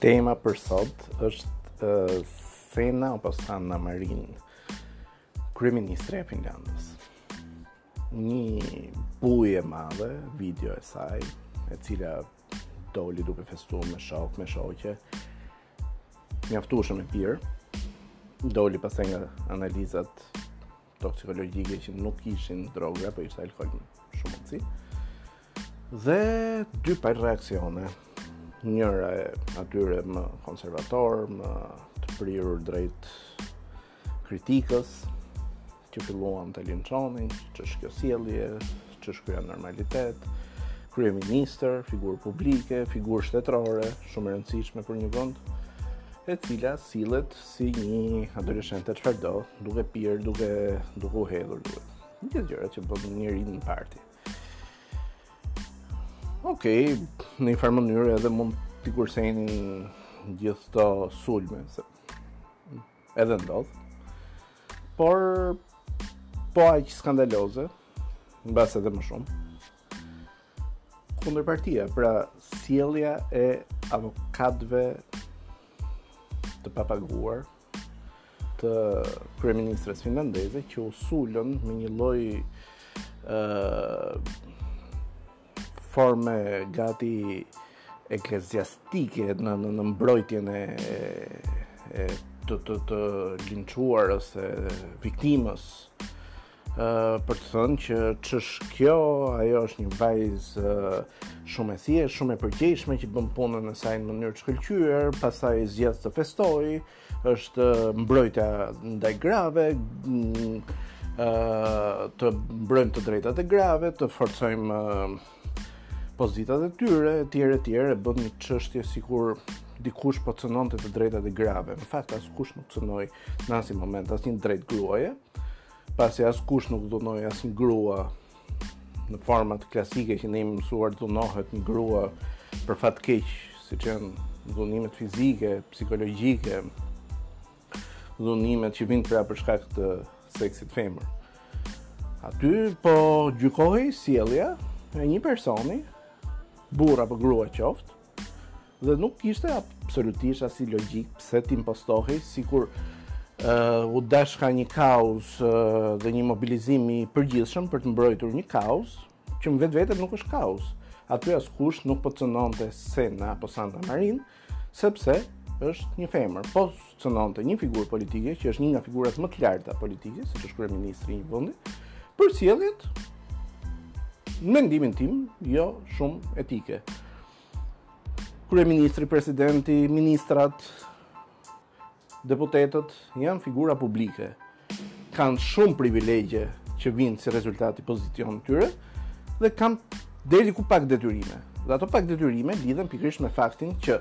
Tema për sot është uh, Sena apo Sanna Marin, kryeministre e Finlandës. Një bujë e madhe, video e saj, e cila doli duke festuar me shokë, me shoqe. Mjaftueshëm e pirë. Doli pastaj nga analizat toksikologjike që nuk ishin droga, po ishte alkool shumë mundësi. Dhe dy palë reaksione. Njëra e atyre më konservatorë, më të prirur drejt kritikës, që filluan të linçonin, ç'është kjo sjellje, ç'është ky normalitet, kryeministre, figurë publike, figurë shtetërore, shumë e rëndësishme për një vend, e cila sillet Si një adoleshente çfarëdo, duke pirë, duke, duke u hedhur, duke. Gjithë gjërat që bën njeriu në parti. Okej, në një farë mënyrë edhe mund t'i kursenin gjithë këto sulme, se edhe ndodh. Por, po aq skandaloze, mbase edhe më shumë. Kundërpartia, pra sjellja e avokatëve të papaguar të kryeministres finlandeze që u sulën me një lloj ë uh, forme gati ekleziastike në në, në mbrojtjen e, e të të të linçuar ose viktimës për të thënë që ç'është kjo, ajo është një vajzë shumë e thjeshtë, shumë e përgjegjshme që bën punën e saj në mënyrë të shkëlqyer, pastaj zgjedh të festojë, është mbrojtja ndaj grave, mm, ë të mbrojmë të drejtat e grave, të forcojmë pozitat e tyre, etj, etj, e bënë një çështje sikur dikush po cënonte të drejtat e grave. Në fakt askush nuk cënoi në asnjë moment asnjë të drejtë gruaje. pasi askush nuk dhunoi asnjë grua në format klasike që ne jemi mësuar të dhunohet një grua për fat keq, siç janë dhunimet fizike, psikologjike, dhunimet që vijnë pra për shkak të seksit femër. Aty po gjykohej sjellja e një personi, burrë apo grua qoftë, Dhe nuk kishte absolutisht asnjë logjikë pse të impostohej sikur uh, u dashka një kauzë uh, dhe një mobilizim i përgjithshëm për të mbrojtur një kauzë, që në vetvete nuk është kauzë. Aty askush nuk po cënonte Sena apo Sanna Marin, sepse është një femër. Po cënonte një figurë politike që është një nga figurat më të larta politike, siç është kryeministri i një vendi, për sjelljet në mendimin tim jo shumë etike. Kryeministri, presidenti, ministrat, deputetët janë figura publike. Kanë shumë privilegje që vijnë si rezultat i pozicionit tyre dhe kanë diku pak detyrime. Dhe ato pak detyrime lidhen pikërisht me faktin që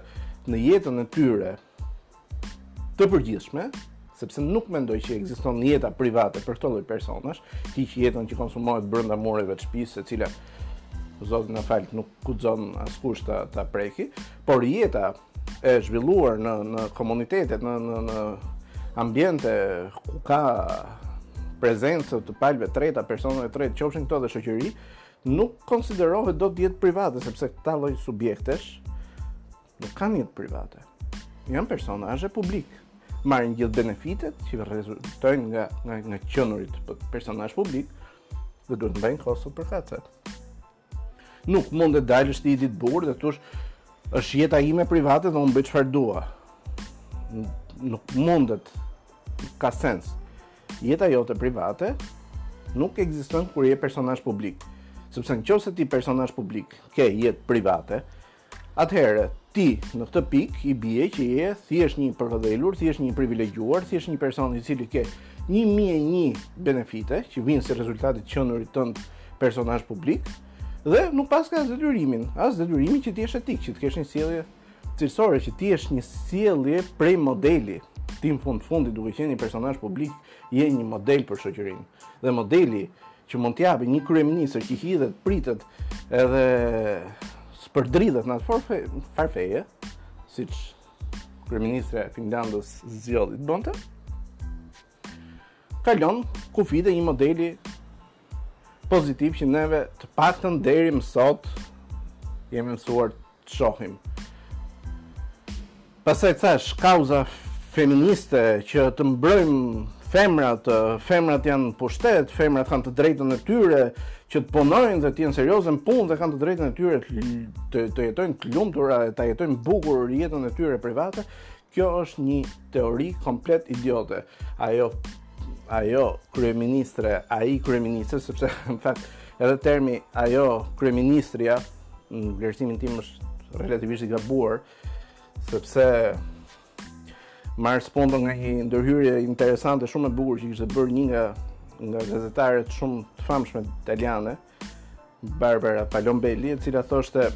në jetën e tyre të përgjithshme, sepse nuk mendoj që ekziston jeta private për këto lloj personash, hiq jetën që konsumohet brenda mureve të shtëpisë, e cila Zot na faltë nuk guxon askush ta ta preki, por jeta e zhvilluar në në komunitetet, në në në ambiente ku ka prezencë të palëve të treta, personave të tretë, qofshin këto dhe shoqëri, nuk konsiderohet dot jetë private sepse këta lloj subjektesh Nuk kanë jetë private. Janë personazhe publike. Marrin gjithë benefitet që rezultojnë nga nga nga të qenurit personazh publik dhe duhet të mbajnë kostot për kace. Nuk mund të dalësh ti si burrë dhe të thuash është jeta ime private dhe unë bëj çfarë dua. Nuk mundet, s'ka sens. Jeta jote private nuk ekziston kur je personazh publik. Sepse në qoftë se ti personazh publik ke jetë private, Atëherë, ti në këtë pikë i bie që je thjesht një i përkëdhelur, thjesht një i privilegjuar, thjesht një person i cili ke 1001 benefite që vijnë si rezultat i të qenurit tënd personazh publik dhe nuk paska as detyrimin, as detyrimin që të jesh etik, që të kesh një sjellje cilësore, që të kesh një sjellje prej modeli. Ti në fund të fundit duke qenë një personazh publik, je një model për shoqërinë. Dhe modeli që mund të japë një kryeministër që hidhet, përdridhet edhe spërdridhet në atë farë feje, siç kryeministrja e Finlandës zgjodhi të bënte, kalon kufijtë e një modeli pozitiv që neve të paktën deri më sot jemi mësuar Të shohim. Pastaj thashë, kauza feministe që të mbrojmë femrat, femrat janë pushtet, femrat kanë të drejtën e tyre që të punojnë dhe të jenë serioze në punë dhe kanë të drejtën e tyre të të jetojnë të lumtura, ta jetojnë bukur jetën e tyre private. Kjo është një teori komplet idiote. Ajo ajo kryeministre, ai kryeministër sepse në fakt edhe termi ajo kryeministria në vlerësimin tim është relativisht i gabuar sepse marr spunto nga një ndërhyrje interesante shumë e bukur që kishte bërë një nga nga gazetaret shumë të famshme italiane Barbara Palombelli e cila thoshte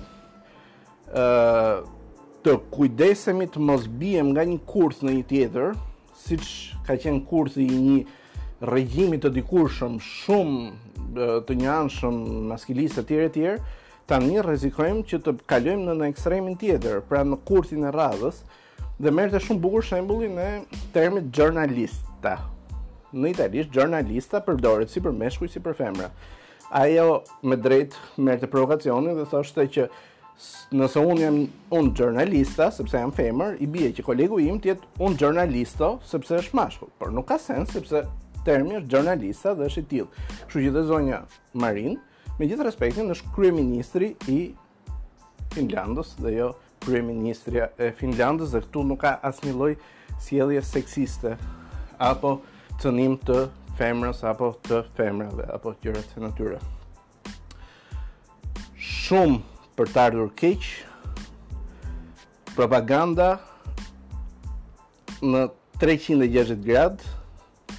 të kujdesemi të mos biem nga një kurth në një tjetër, siç ka qenë kurthi i një regjimi të dikurshëm shumë të njëanshëm maskilist etj etj, tani rrezikojmë që të kalojmë në, në ekstremin tjetër, pra në kurthin e radhës, ë Dhe merrte shumë bukur shembullin e termit xhornalista. Në italisht xhornalista përdoret si për meshkuj si për femra. Ajo me të drejtë merrte provokacionin dhe thoshte që nëse unë jam un xhornalista sepse jam femër, i bie që kolegu im të jetë un xhornalisto sepse është mashkull, por nuk ka sens sepse termi është xhornalista dhe është i tillë. Kështu që dhe zonja Marin, me gjithë respektin, është kryeministri i Finlandës dhe jo kryeministrja e Finlandës dhe këtu nuk ka asnjë lloj sjellje seksiste apo cënim të femrës apo të femrave apo gjëra të kësaj natyre. Shumë për të ardhur keq propaganda në 360 gradë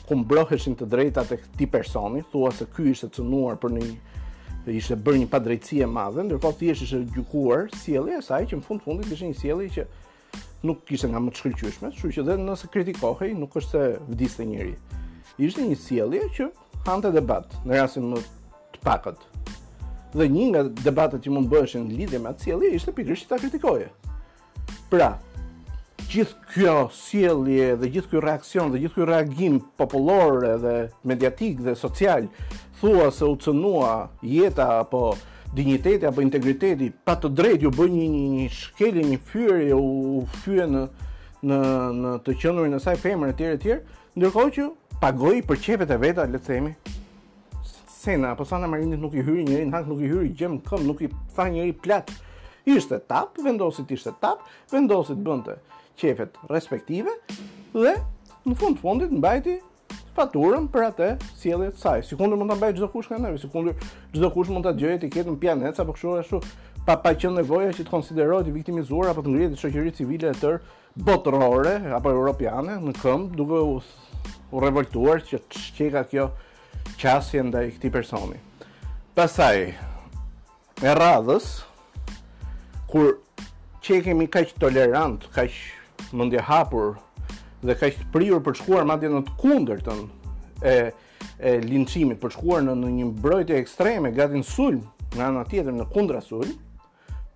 ku mbroheshin të drejtat e këtij personi, thua se ky ishte cënuar për një dhe ishte bërë një padrejtësi e madhe, ndërkohë thjesht ishte gjykuar sjellja e saj që në fund fundit ishte një sjellje që nuk ishte nga më të shkëlqyeshme, kështu që dhe nëse kritikohej nuk është se vdiste njeri. Ishte një sjellje që hante debat në rastin më të pakët. Dhe një nga debatet që mund bëheshin në lidhje me atë sjellje ishte pikërisht ta kritikoje. Pra, gjithë kjo sjellje dhe gjithë ky reaksion dhe gjithë ky reagim popullor dhe mediatik dhe social thua se u cënua jeta apo dinjiteti apo integriteti pa të drejtë iu bë një një shkelje një fyerje u fye në në në të qenurin e saj femër etj etj ndërkohë që pagoi për qejfet e veta le të themi Sanna apo Sanna Marinit nuk i hyri njeri në hak, nuk i hyri gjemb në këmbë, nuk i tha njeri plaç. Ishte tapë, vendosi të ishte tapë, vendosi të bënte qejfet respektive dhe në fund fundit mbajti faturën për atë sjellje të saj. Sikundër mund ta mbajë çdo kush nga ne, sikundër çdo kush mund ta dëgjojë etiketën pianec apo kështu ashtu, pa pa qenë nevoja që të konsiderohet i viktimizuar apo të ngrihet shoqëria civile e tërë botërore apo europiane në këmbë duke u u revoltuar që ç'qenka kjo qasje ndaj këtij personi. Pastaj e radhës kur qenkemi kaq tolerantë, kaq mendje hapur dhe kaq të prirur për të shkuar madje në të kundërtën e e linçimit për të shkuar në, në një mbrojtje ekstreme, gati në sulm, në anën tjetër në kundra sulm,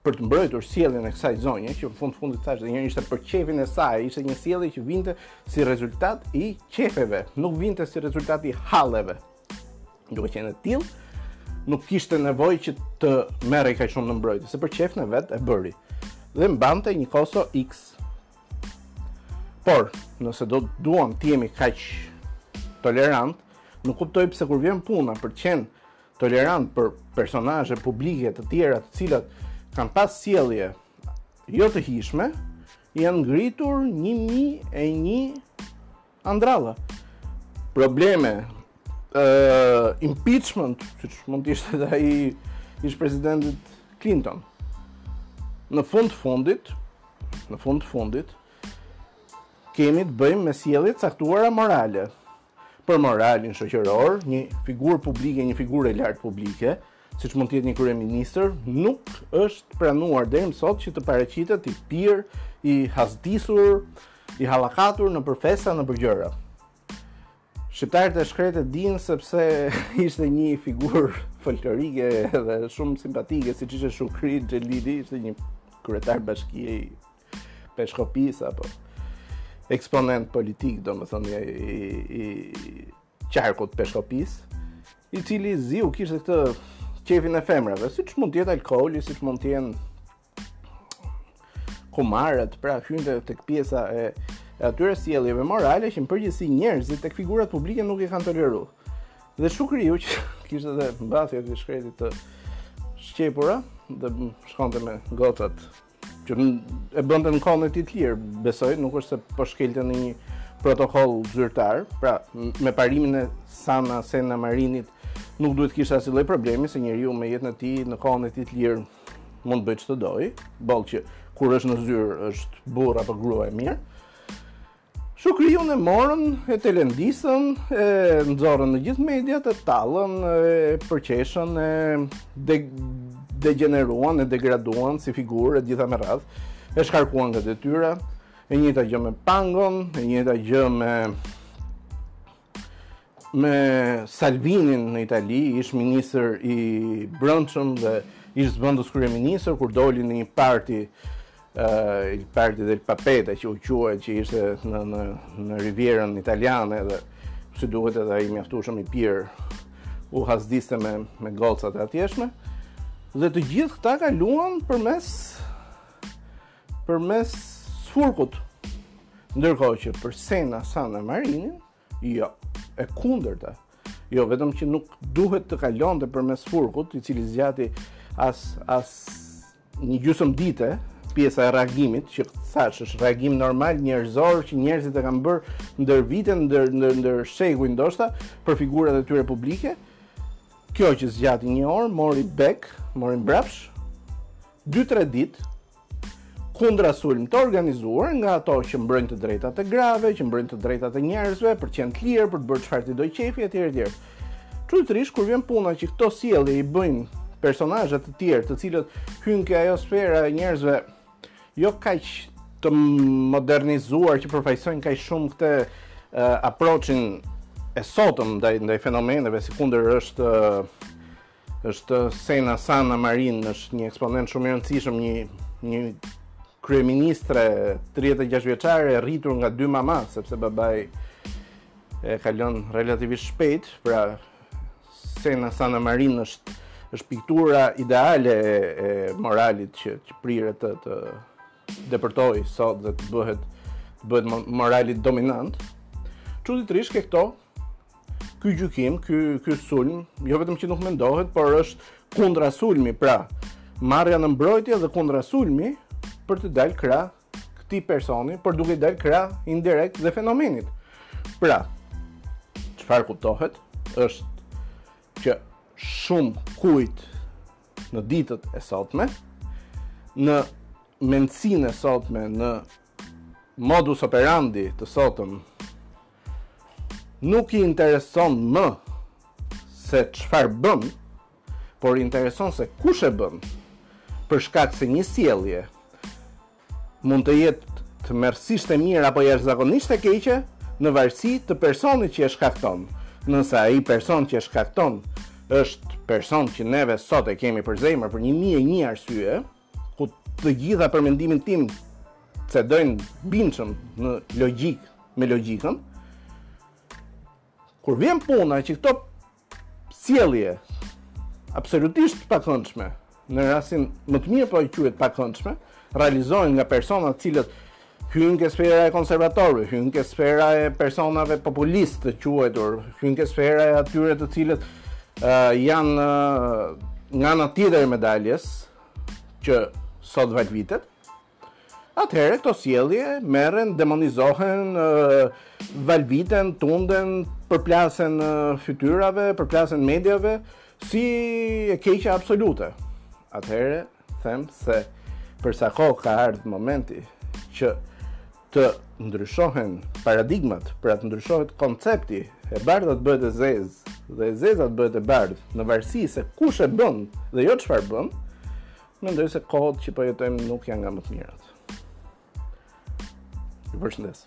për të mbrojtur sjelljen e kësaj zonje, që në fund fundit thashë dhe një herë ishte për qefin e saj, ishte një sjellje që vinte si rezultat i qefeve, nuk vinte si rezultat i halleve. Duke qenë e tillë, nuk kishte nevojë që të merrej kaq shumë në mbrojtje, se për qefin e vet e bëri. Dhe mbante një kosto X. Por, nëse do duam të jemi kaq tolerantë, nuk kuptoj pse kur vjen puna për të qenë tolerantë për personazhe publike të tjera të cilat kanë pas sjellje jo të hijshme, janë ngritur 1001 andralla. Probleme uh, impeachment, siç mund të ishte dhe ai i ish presidentit Clinton. Në fund fundit, në fund fundit, kemi të bëjmë me sjellje të caktuara morale. për moralin shoqëror, një figurë publike, një figurë e lartë publike, siç mund të jetë një kryeministër, nuk është pranuar deri më sot që të paraqitet i pirë, i hasdisur, i hallakatur nëpër festa, nëpër gjëra. Shqiptarët e shkretë e dinë sepse ishte një figurë folklorike dhe shumë simpatike, siç ishte Shukri Xhelili, ishte një kryetar bashkie i Peshkopisë apo eksponent politik, domethënë, i, i, i qarkut Peshkopisë, i cili i ziu kishte këtë qefin e femrave, siç mund të jetë alkooli, siç mund të jenë kumaret, pra hynte tek pjesa e, e atyre sjelljeve morale, që në përgjithësi njerëzit tek figurat publike nuk i kanë toleruar. Dhe Shukriu që i kishte dhe mbathjet i shkreti të shqepura, dhe shkonte me gotat Që e bënte në kohën e tij të lirë, besoj, nuk është se po shkelte ndonjë protokoll zyrtar, pra me parimin e Sana Sena Marinit nuk duhet të kishte asnjë lloj problemi se njeriu me jetën e tij në kohën e tij të lirë mund të bëjë ç'të dojë, boll që kur është në zyrë është burrë apo grua e mirë. Shukriun e morën, e telendisën, e nxorën në gjithë mediat, e tallën, e përqeshën, e degjeneruan, e degraduan si figurë e gjitha me radhë, e shkarkuan nga detyra, e njëjta gjë me Pangon, e njëjta gjë me me Salvinin në Itali, ish ministër i brendshëm dhe ish zëvendëskryeministër, kur doli në një parti, uh, il parti del Papeete që u quajt që ishte në, në, në rivierën italiane dhe si duhet edhe ai mjaftueshëm i pirë u hasdiste me, me gocat e atjeshme dhe të gjithë këta kaluan përmes përmes sfurkut. Ndërkohë që për Sena, Sanna Marinin, jo, e kundërta. Jo, vetëm që nuk duhet të kalonte përmes sfurkut, i cili zgjati as as një gjysmë dite pjesa e reagimit që thashë është reagim normal njerëzor që njerëzit e kanë bërë ndër vite ndër ndër ndër shekuj ndoshta për figurat e tyre publike. Kjo që zgjati një orë mori bek, mori mbrapsh dy-tre ditë kundrasulm të organizuar nga ato që mbrojnë të drejtat e grave, që mbrojnë të drejtat e njerëzve, për të qenë të lirë, për të bërë çfarë t'i dojë qejfi etj etj. Çuditërisht kur vjen puna që këto sjellje i bëjnë personazhe të tjerë, të cilët hyjnë ke ajo sfera e njerëzve jo kaq të modernizuar që përfaqësojnë kaq shumë këtë uh, approachin e sotëm ndaj ndaj fenomeneve si kundër është uh, Është Sena Sanna Marin, është një eksponent shumë i rëndësishëm, një një kryeministre 36 vjeçare e rritur nga dy mama, sepse babai e ka lënë relativisht shpejt, pra Sena Sanna Marin është është piktura ideale e, e moralit që, që priret të, të depërtojë sot dhe të bëhet, të bëhet morali dominant. Çuditërisht ke këto ky gjykim, ky ky sulm, jo vetëm që nuk mendohet, por është kundrasulmi, pra marrja në mbrojtje dhe kundrasulmi për të dalë krah këtij personi, por duke dalë krah indirekt dhe fenomenit. Pra, çfarë kuptohet është që shumëkujt në ditët e sotme në mendësinë e sotme në modus operandi të sotëm Nuk i intereson më se çfarë bën, por i intereson se kush e bën. Për shkak se një sjellje mund të jetë tmerrësisht e mirë apo jashtëzakonisht e keqe, në varësi të personit që e shkakton. Nëse ai person që e shkakton është person që neve sot e kemi për zemër për një mijë e një arsye, ku të gjitha për mendimin tim cedojnë bindshëm në logjikë me logjikën, kur vjen puna që këto sjellje absolutisht të pakëndshme, në rastin më të mirë po i quaj të pakëndshme, realizohen nga persona të cilët Hyjnë ke sfera e konservatorëve, hyjnë ke sfera e personave populistë të quajtur, hyjnë ke sfera e atyre të cilët uh, janë uh, nga ana tjetër e medaljes që sot valvitet. Atëherë këto sjellje merren, demonizohen, uh, valviten, tunden, përplasen uh, fytyrave, përplasen mediave si e keqja absolute. Atëherë them se për sa kohë ka ardh momenti që të ndryshohen paradigmat, pra të ndryshohet koncepti, e bardha të bëhet e zezë dhe e zeza të bëhet e bardhë, në varësi se kush e bën dhe jo çfarë bën, mendoj se kohët që po jetojmë nuk janë nga më të mirat. Ju përshëndes.